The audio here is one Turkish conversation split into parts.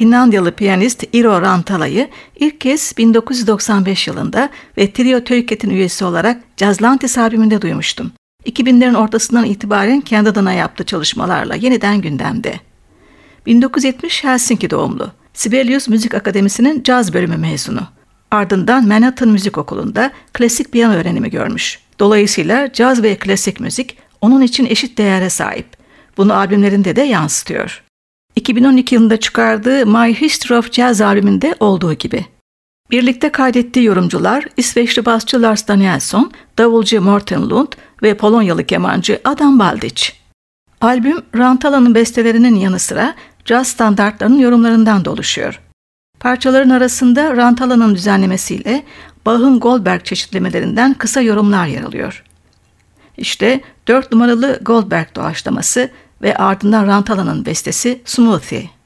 Finlandiyalı piyanist Iro Rantala'yı ilk kez 1995 yılında ve Trio Töyket'in üyesi olarak Cazlantis albümünde duymuştum. 2000'lerin ortasından itibaren kendi adına yaptığı çalışmalarla yeniden gündemde. 1970 Helsinki doğumlu. Sibelius Müzik Akademisi'nin caz bölümü mezunu. Ardından Manhattan Müzik Okulu'nda klasik piyano öğrenimi görmüş. Dolayısıyla caz ve klasik müzik onun için eşit değere sahip. Bunu albümlerinde de yansıtıyor. 2012 yılında çıkardığı My History of Jazz albümünde olduğu gibi. Birlikte kaydettiği yorumcular İsveçli basçı Lars Danielsson, davulcu Morten Lund ve Polonyalı kemancı Adam Baldic. Albüm Rantala'nın bestelerinin yanı sıra caz standartlarının yorumlarından da oluşuyor. Parçaların arasında Rantala'nın düzenlemesiyle Bach'ın Goldberg çeşitlemelerinden kısa yorumlar yer alıyor. İşte 4 numaralı Goldberg doğaçlaması ve ardından Rantala'nın bestesi Smoothie.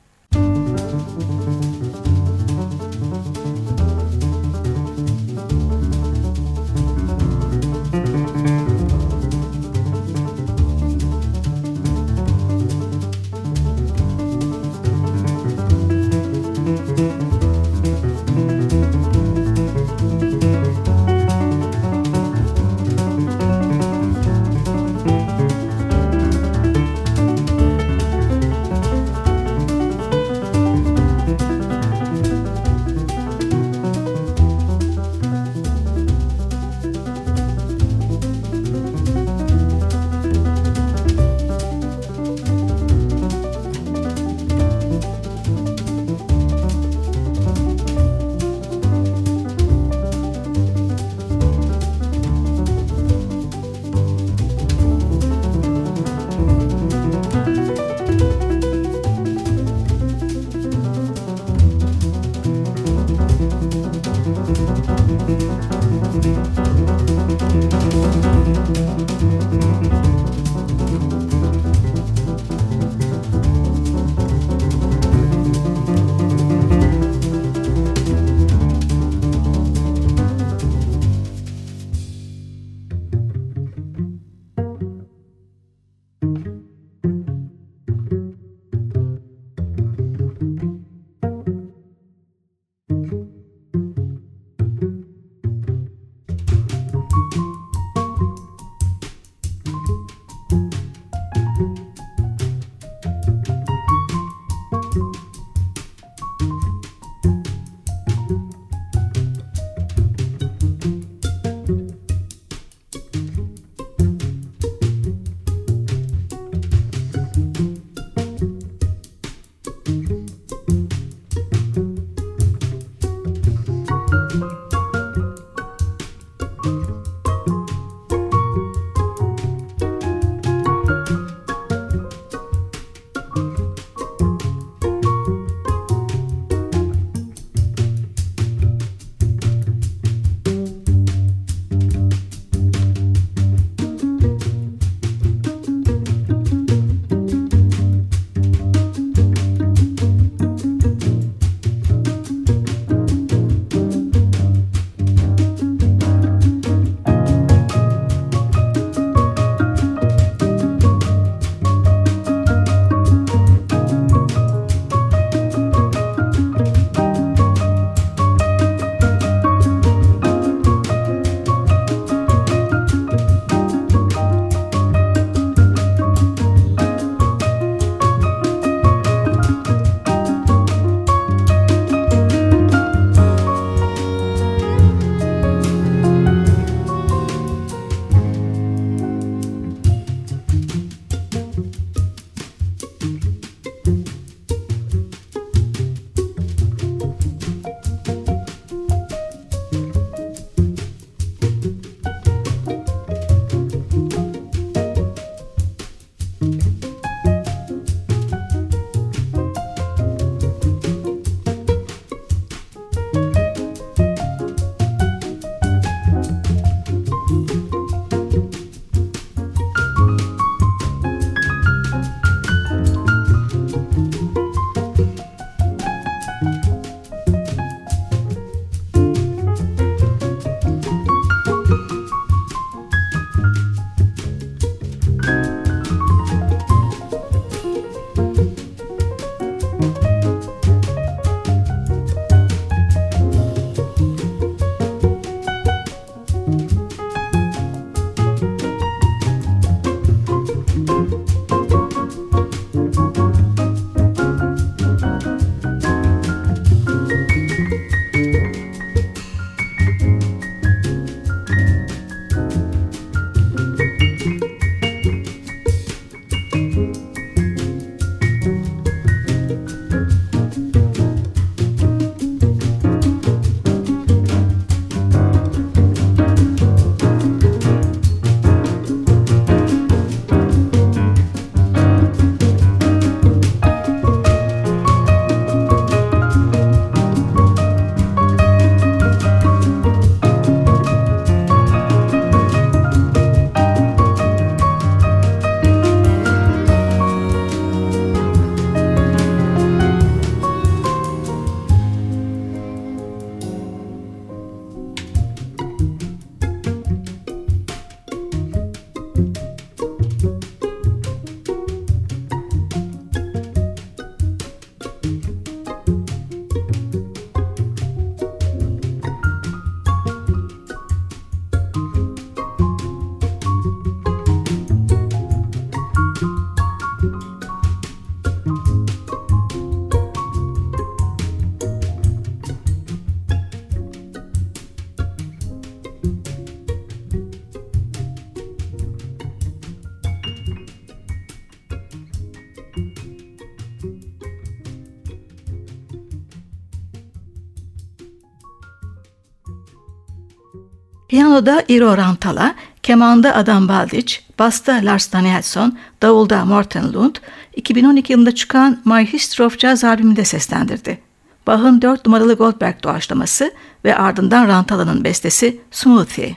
Piyanoda Iro Rantala, kemanda Adam Baldic, basta Lars Danielsson, davulda Morten Lund, 2012 yılında çıkan My History of Jazz albümünde seslendirdi. Bach'ın 4 numaralı Goldberg doğaçlaması ve ardından Rantala'nın bestesi Smoothie.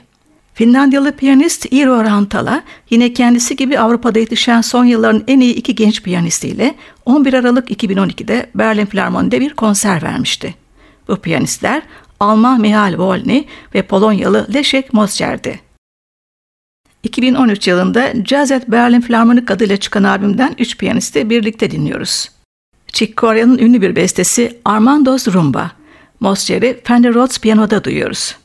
Finlandiyalı piyanist Iro Rantala yine kendisi gibi Avrupa'da yetişen son yılların en iyi iki genç piyanistiyle 11 Aralık 2012'de Berlin Filarmoni'de bir konser vermişti. Bu piyanistler Alman Mihail Wolny ve Polonyalı Leszek Moscher'di. 2013 yılında Jazz at Berlin Filarmonik adıyla çıkan albümden üç piyanisti birlikte dinliyoruz. Chick Corea'nın ünlü bir bestesi Armando's Rumba. Moscher'i Fender Rhodes piyanoda duyuyoruz.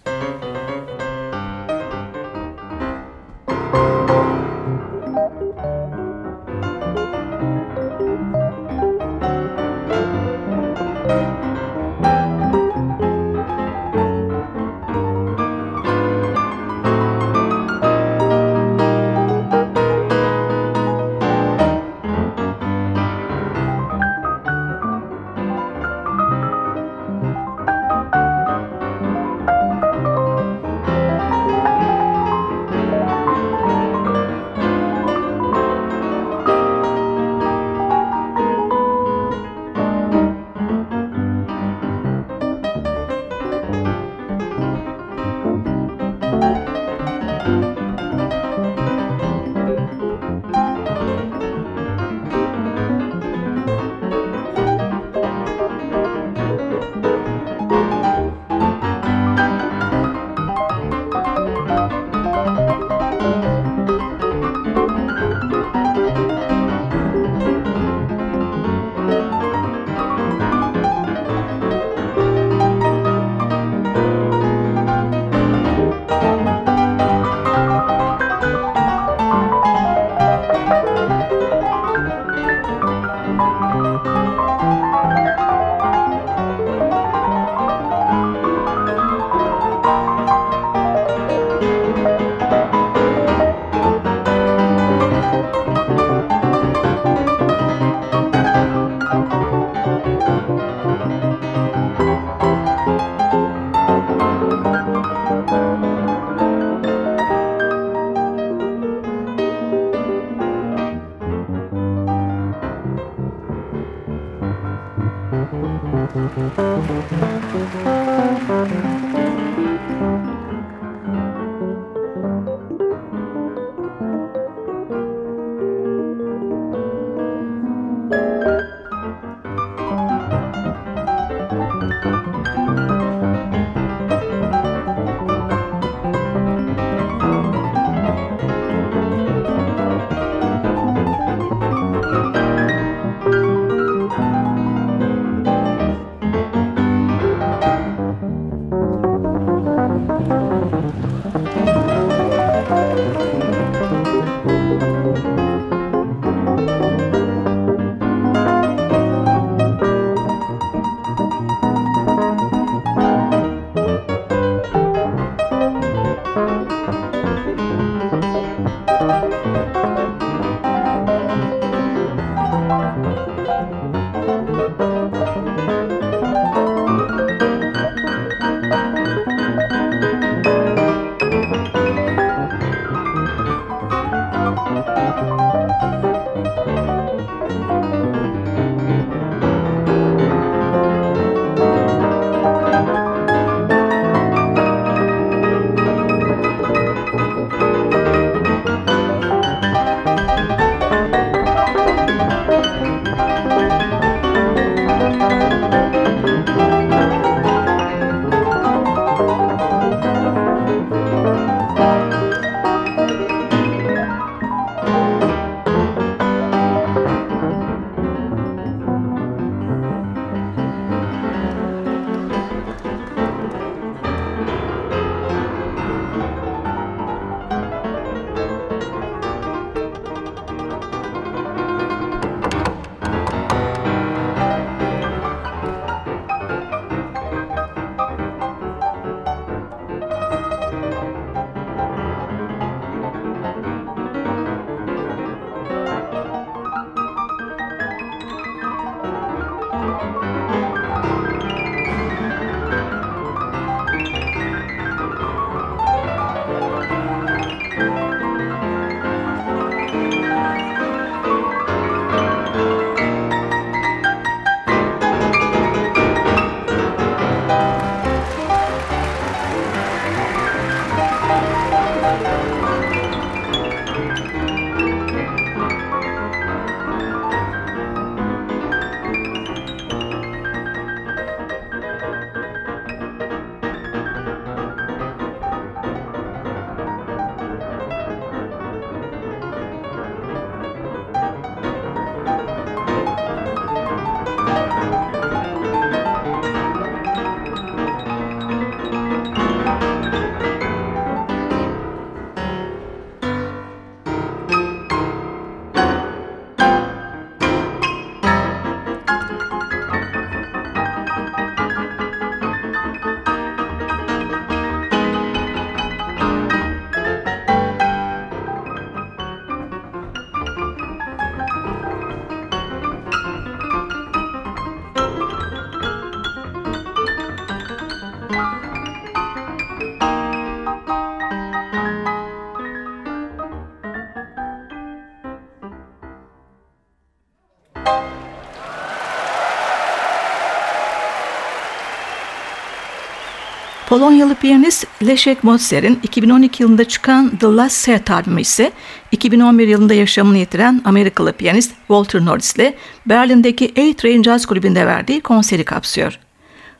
Polonyalı piyanist Leszek Mozer'in 2012 yılında çıkan The Last Set albümü ise 2011 yılında yaşamını yitiren Amerikalı piyanist Walter Norris ile Berlin'deki A-Train Jazz Kulübü'nde verdiği konseri kapsıyor.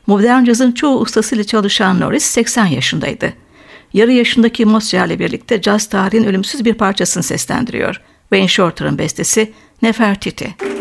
Modern cazın çoğu ustasıyla çalışan Norris 80 yaşındaydı. Yarı yaşındaki Mozer'le birlikte caz tarihin ölümsüz bir parçasını seslendiriyor. Wayne Shorter'ın bestesi Nefertiti.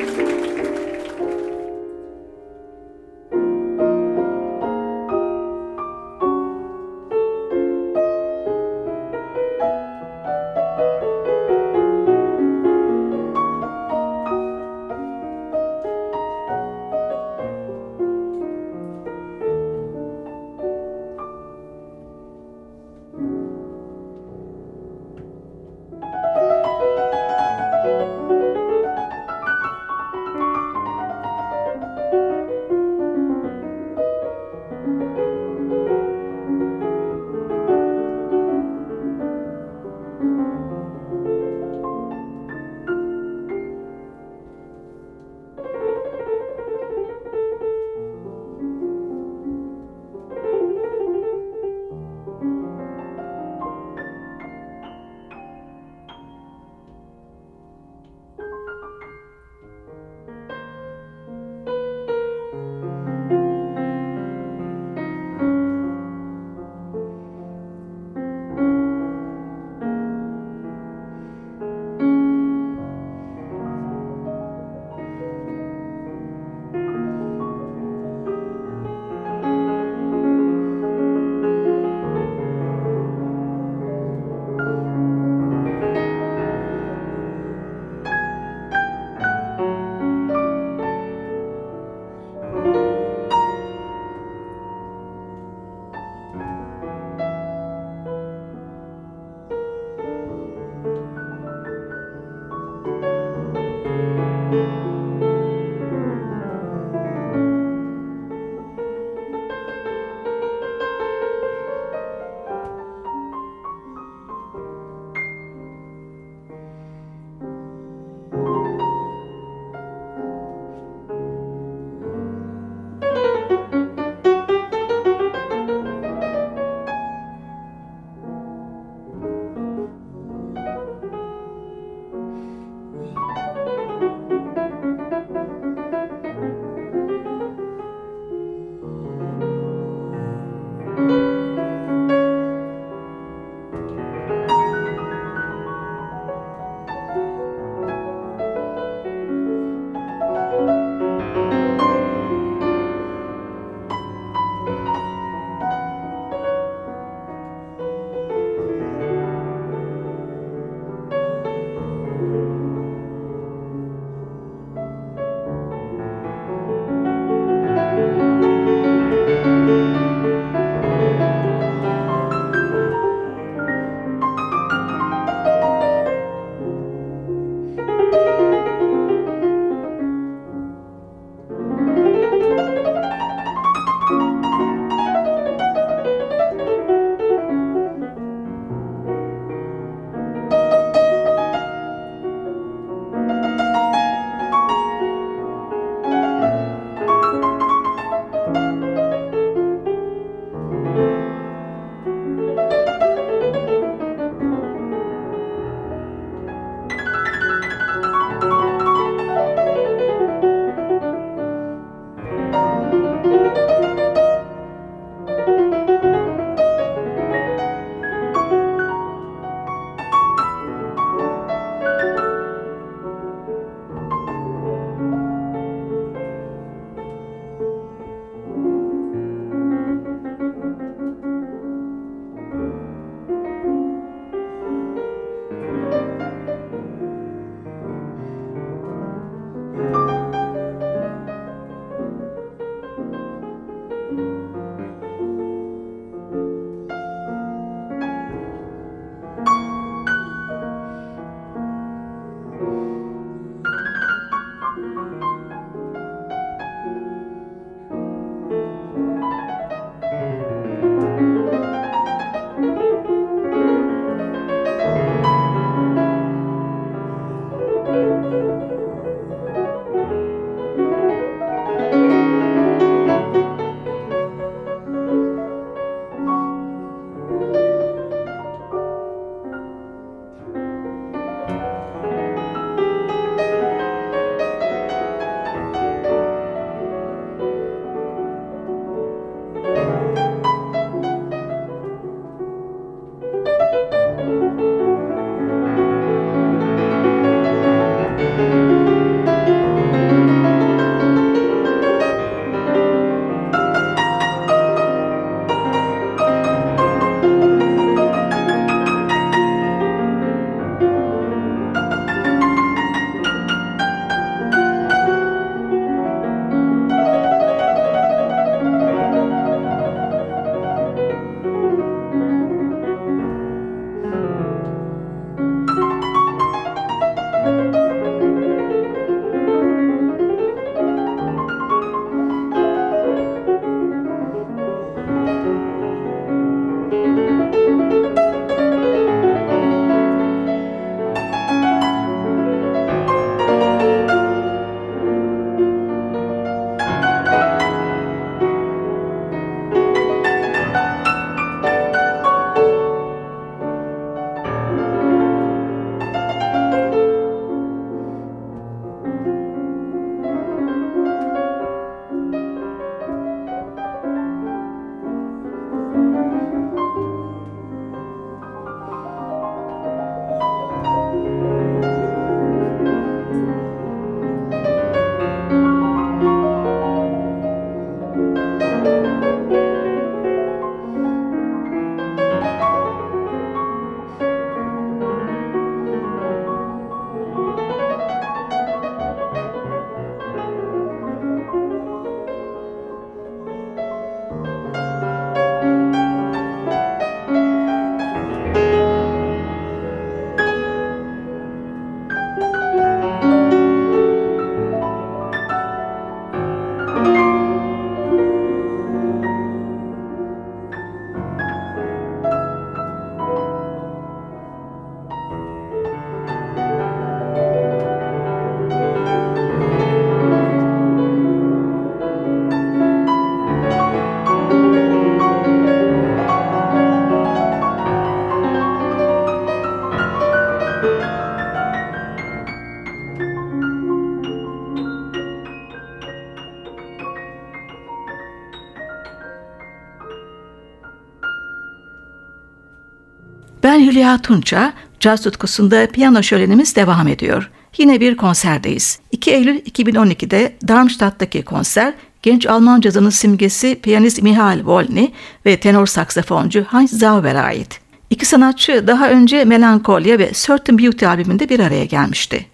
Ben Hülya Tunça, caz tutkusunda piyano şölenimiz devam ediyor. Yine bir konserdeyiz. 2 Eylül 2012'de Darmstadt'taki konser genç Alman cazının simgesi piyanist Mihail Volny ve tenor saksafoncu Heinz Zauber'e ait. İki sanatçı daha önce Melancholia ve Certain Beauty albümünde bir araya gelmişti.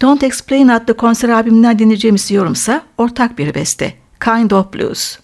Don't Explain adlı konser albümünden dinleyeceğimiz yorumsa ortak bir beste. Kind of Blues.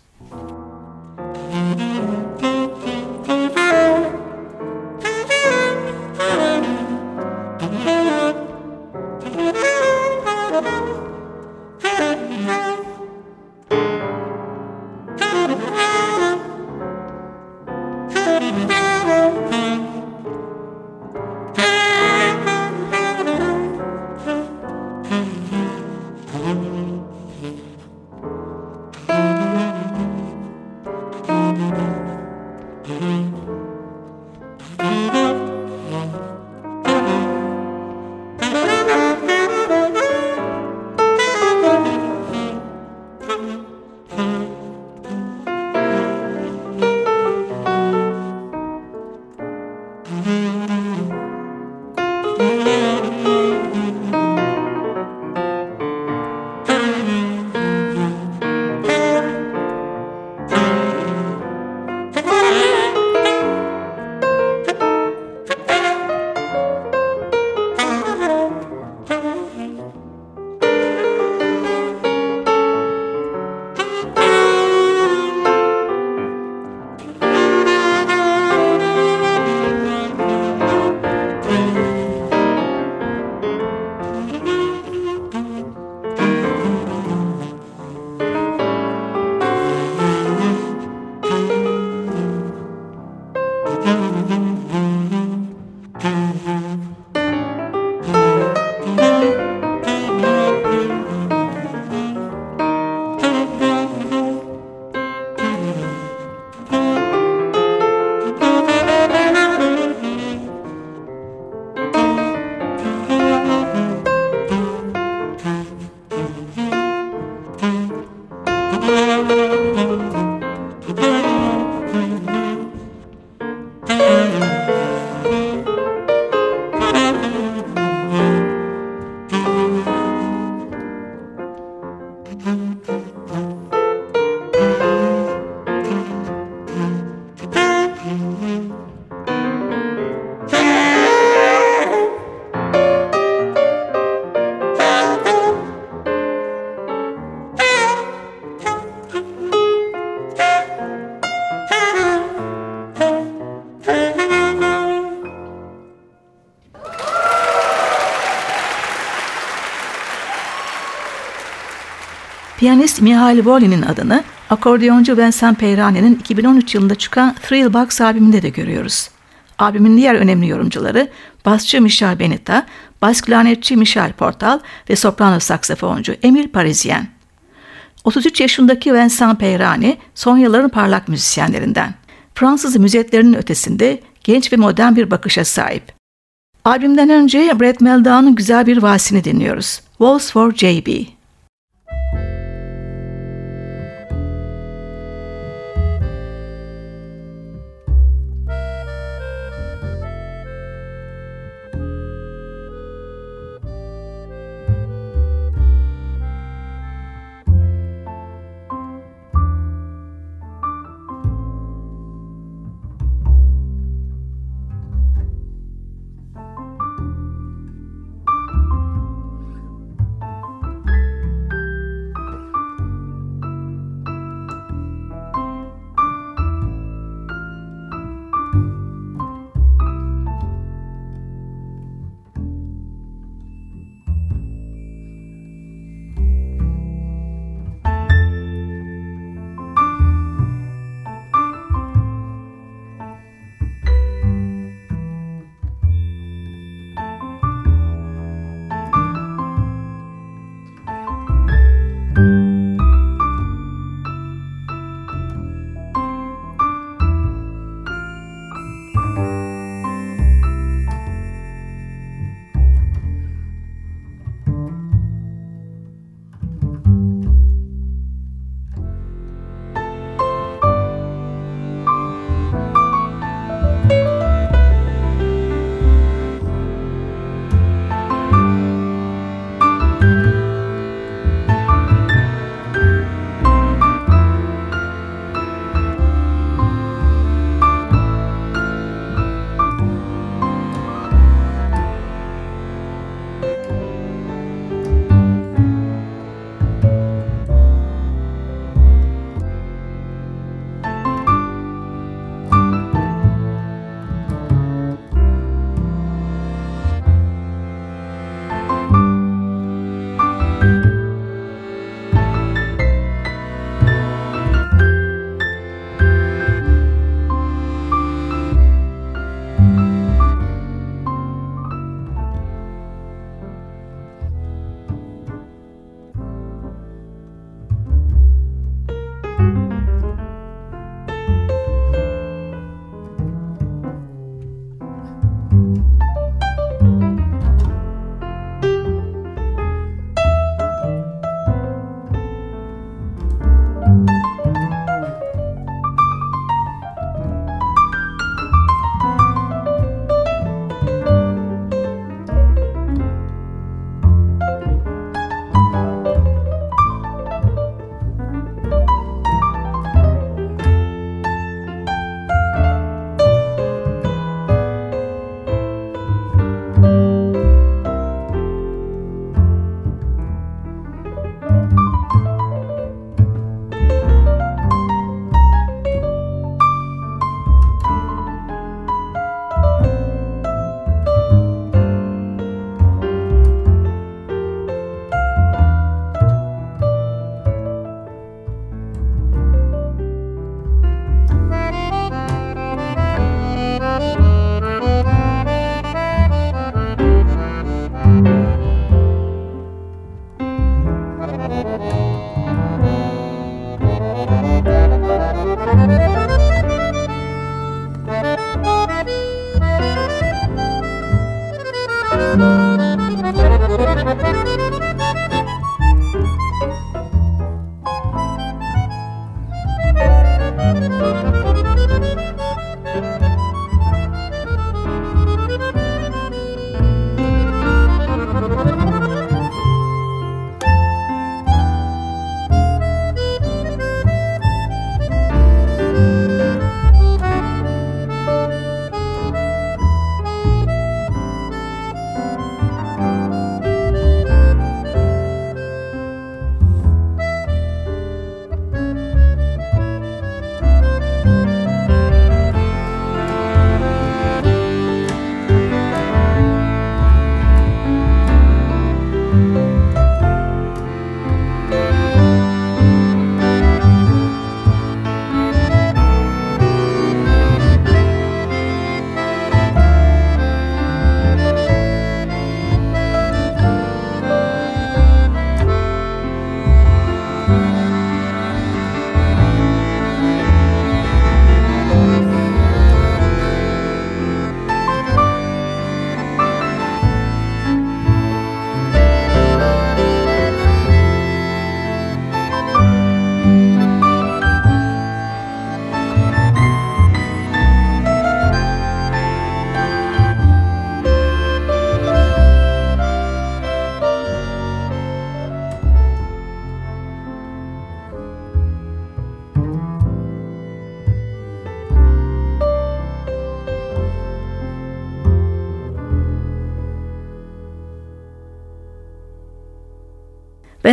Piyanist Mihail Volin'in adını akordeoncu Vincent Peyrani'nin 2013 yılında çıkan Thrill Box albümünde de görüyoruz. Albümün diğer önemli yorumcuları basçı Michel Benita, bas klarnetçi Michel Portal ve soprano saksafoncu Emil Parisien. 33 yaşındaki Vincent Peyrani son yılların parlak müzisyenlerinden. Fransız müzetlerinin ötesinde genç ve modern bir bakışa sahip. Albümden önce Brett Meldau'nun güzel bir valsini dinliyoruz. Waltz for JB.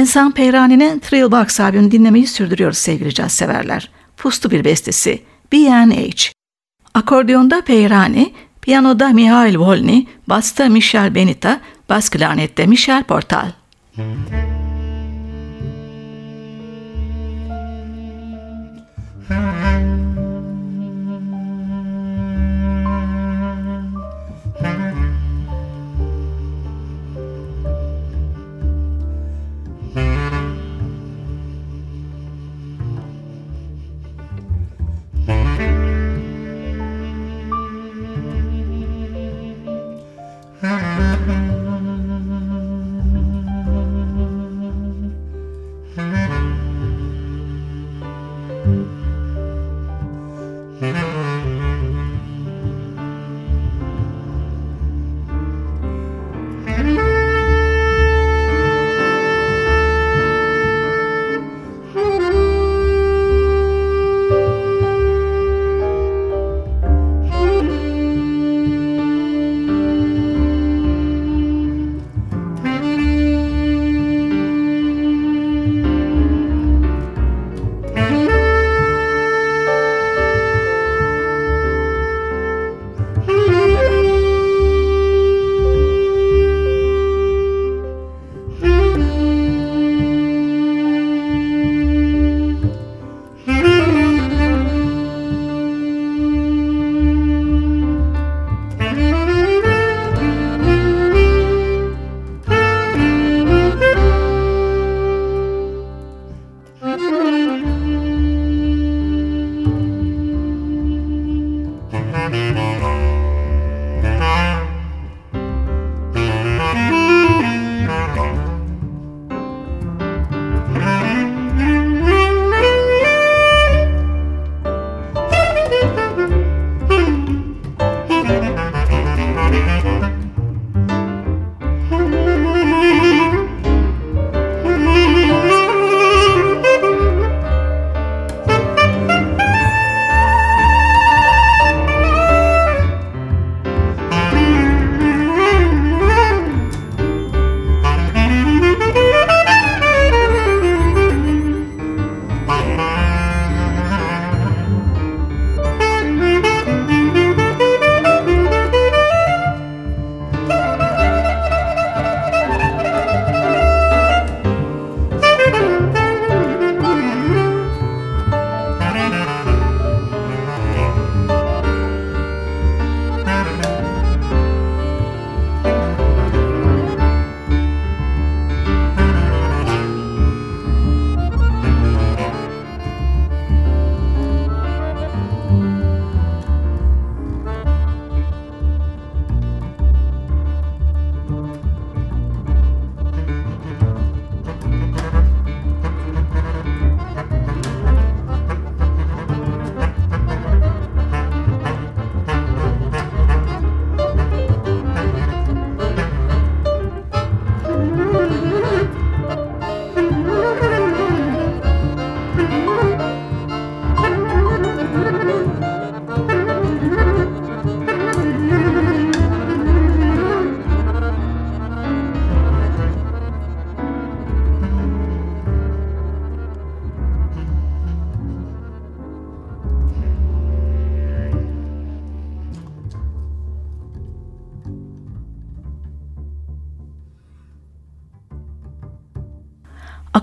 Vincent Peyrani'nin Thrillbox albümünü dinlemeyi sürdürüyoruz sevgili caz severler. Puslu bir bestesi B&H. Akordiyonda Peyrani, piyanoda Mihail Volny, basta Michel Benita, bas klarnette Michel Portal. Müzik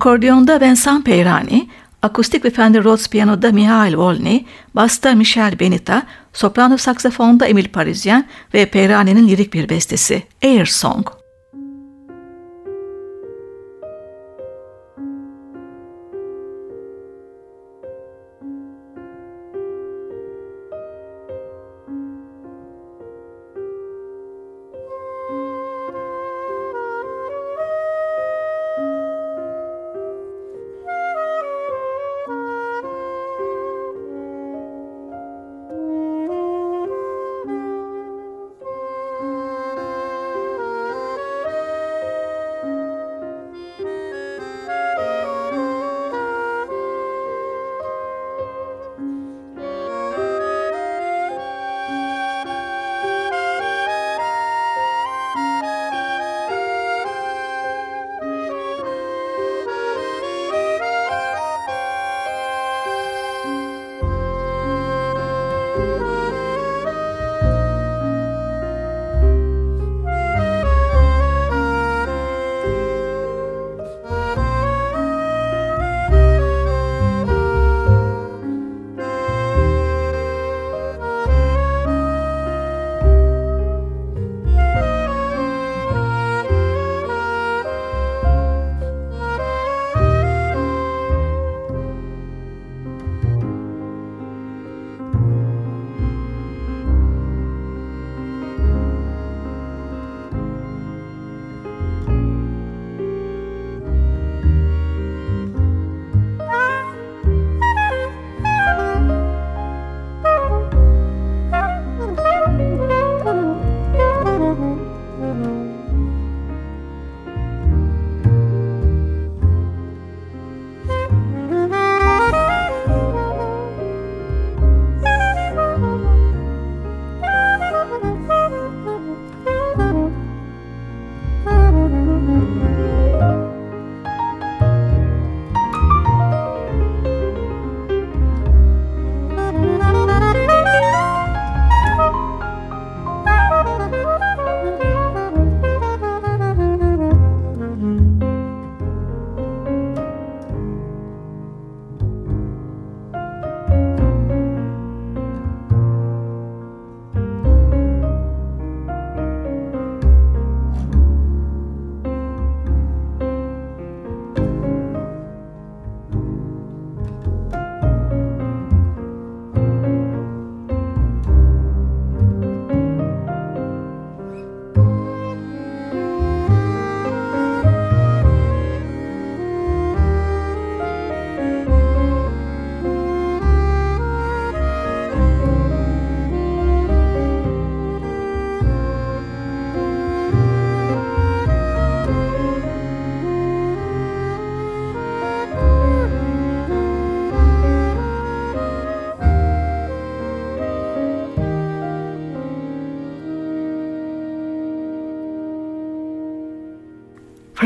Akordiyonda Vincent Peyrani, akustik ve Fender Rhodes piyanoda Mihail Volny, basta Michel Benita, soprano saksafonda Emil Parisien ve Peyrani'nin lirik bir bestesi Air Song.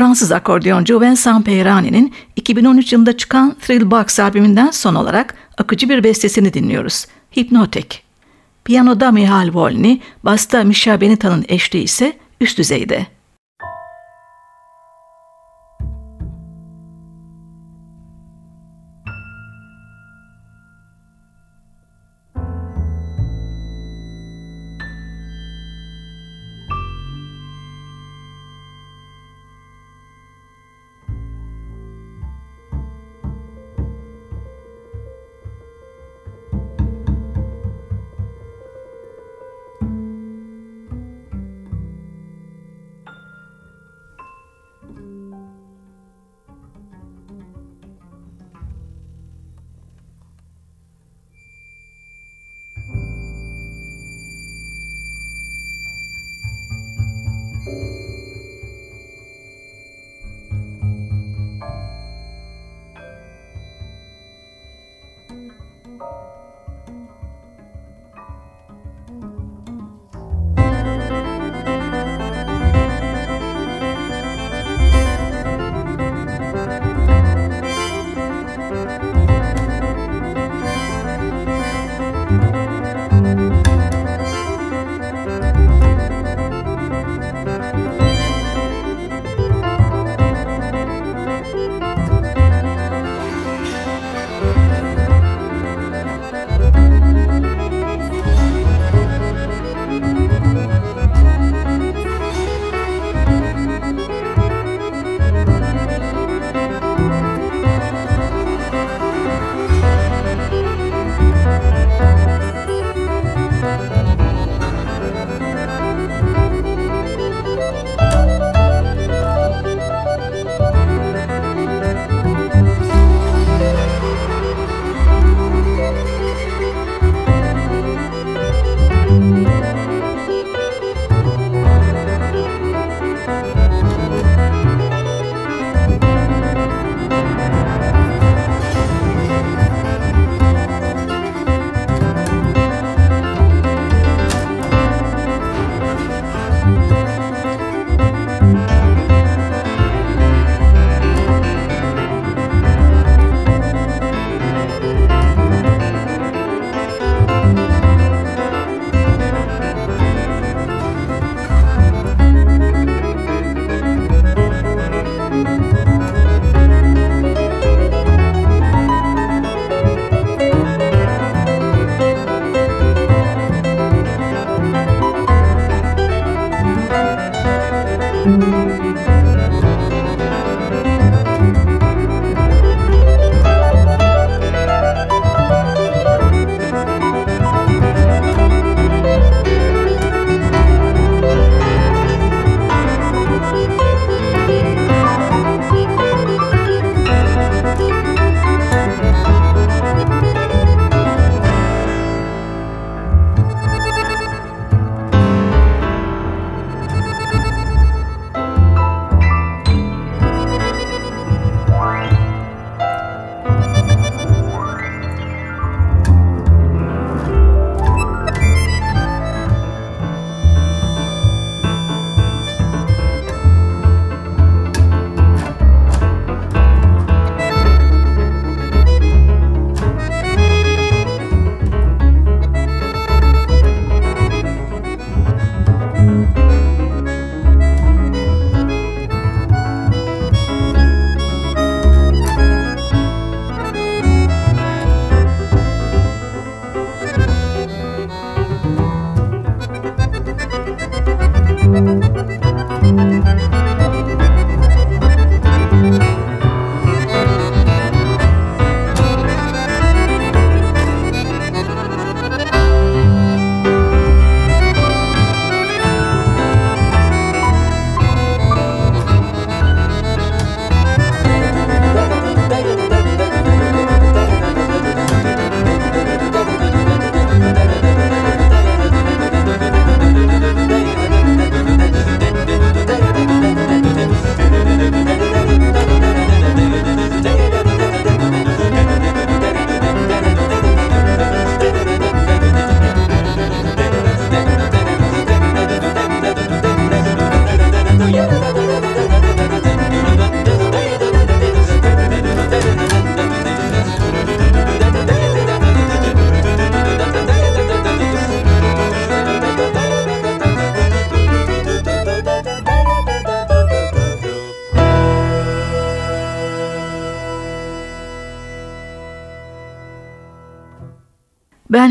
Fransız akordeoncu Vincent Peyrani'nin 2013 yılında çıkan Thrill Box albümünden son olarak akıcı bir bestesini dinliyoruz. Hypnotic. Piyanoda Mihail Volny, basta Misha Benita'nın eşliği ise üst düzeyde.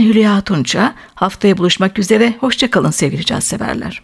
Hülya Tunça. Haftaya buluşmak üzere. Hoşçakalın sevgili caz severler.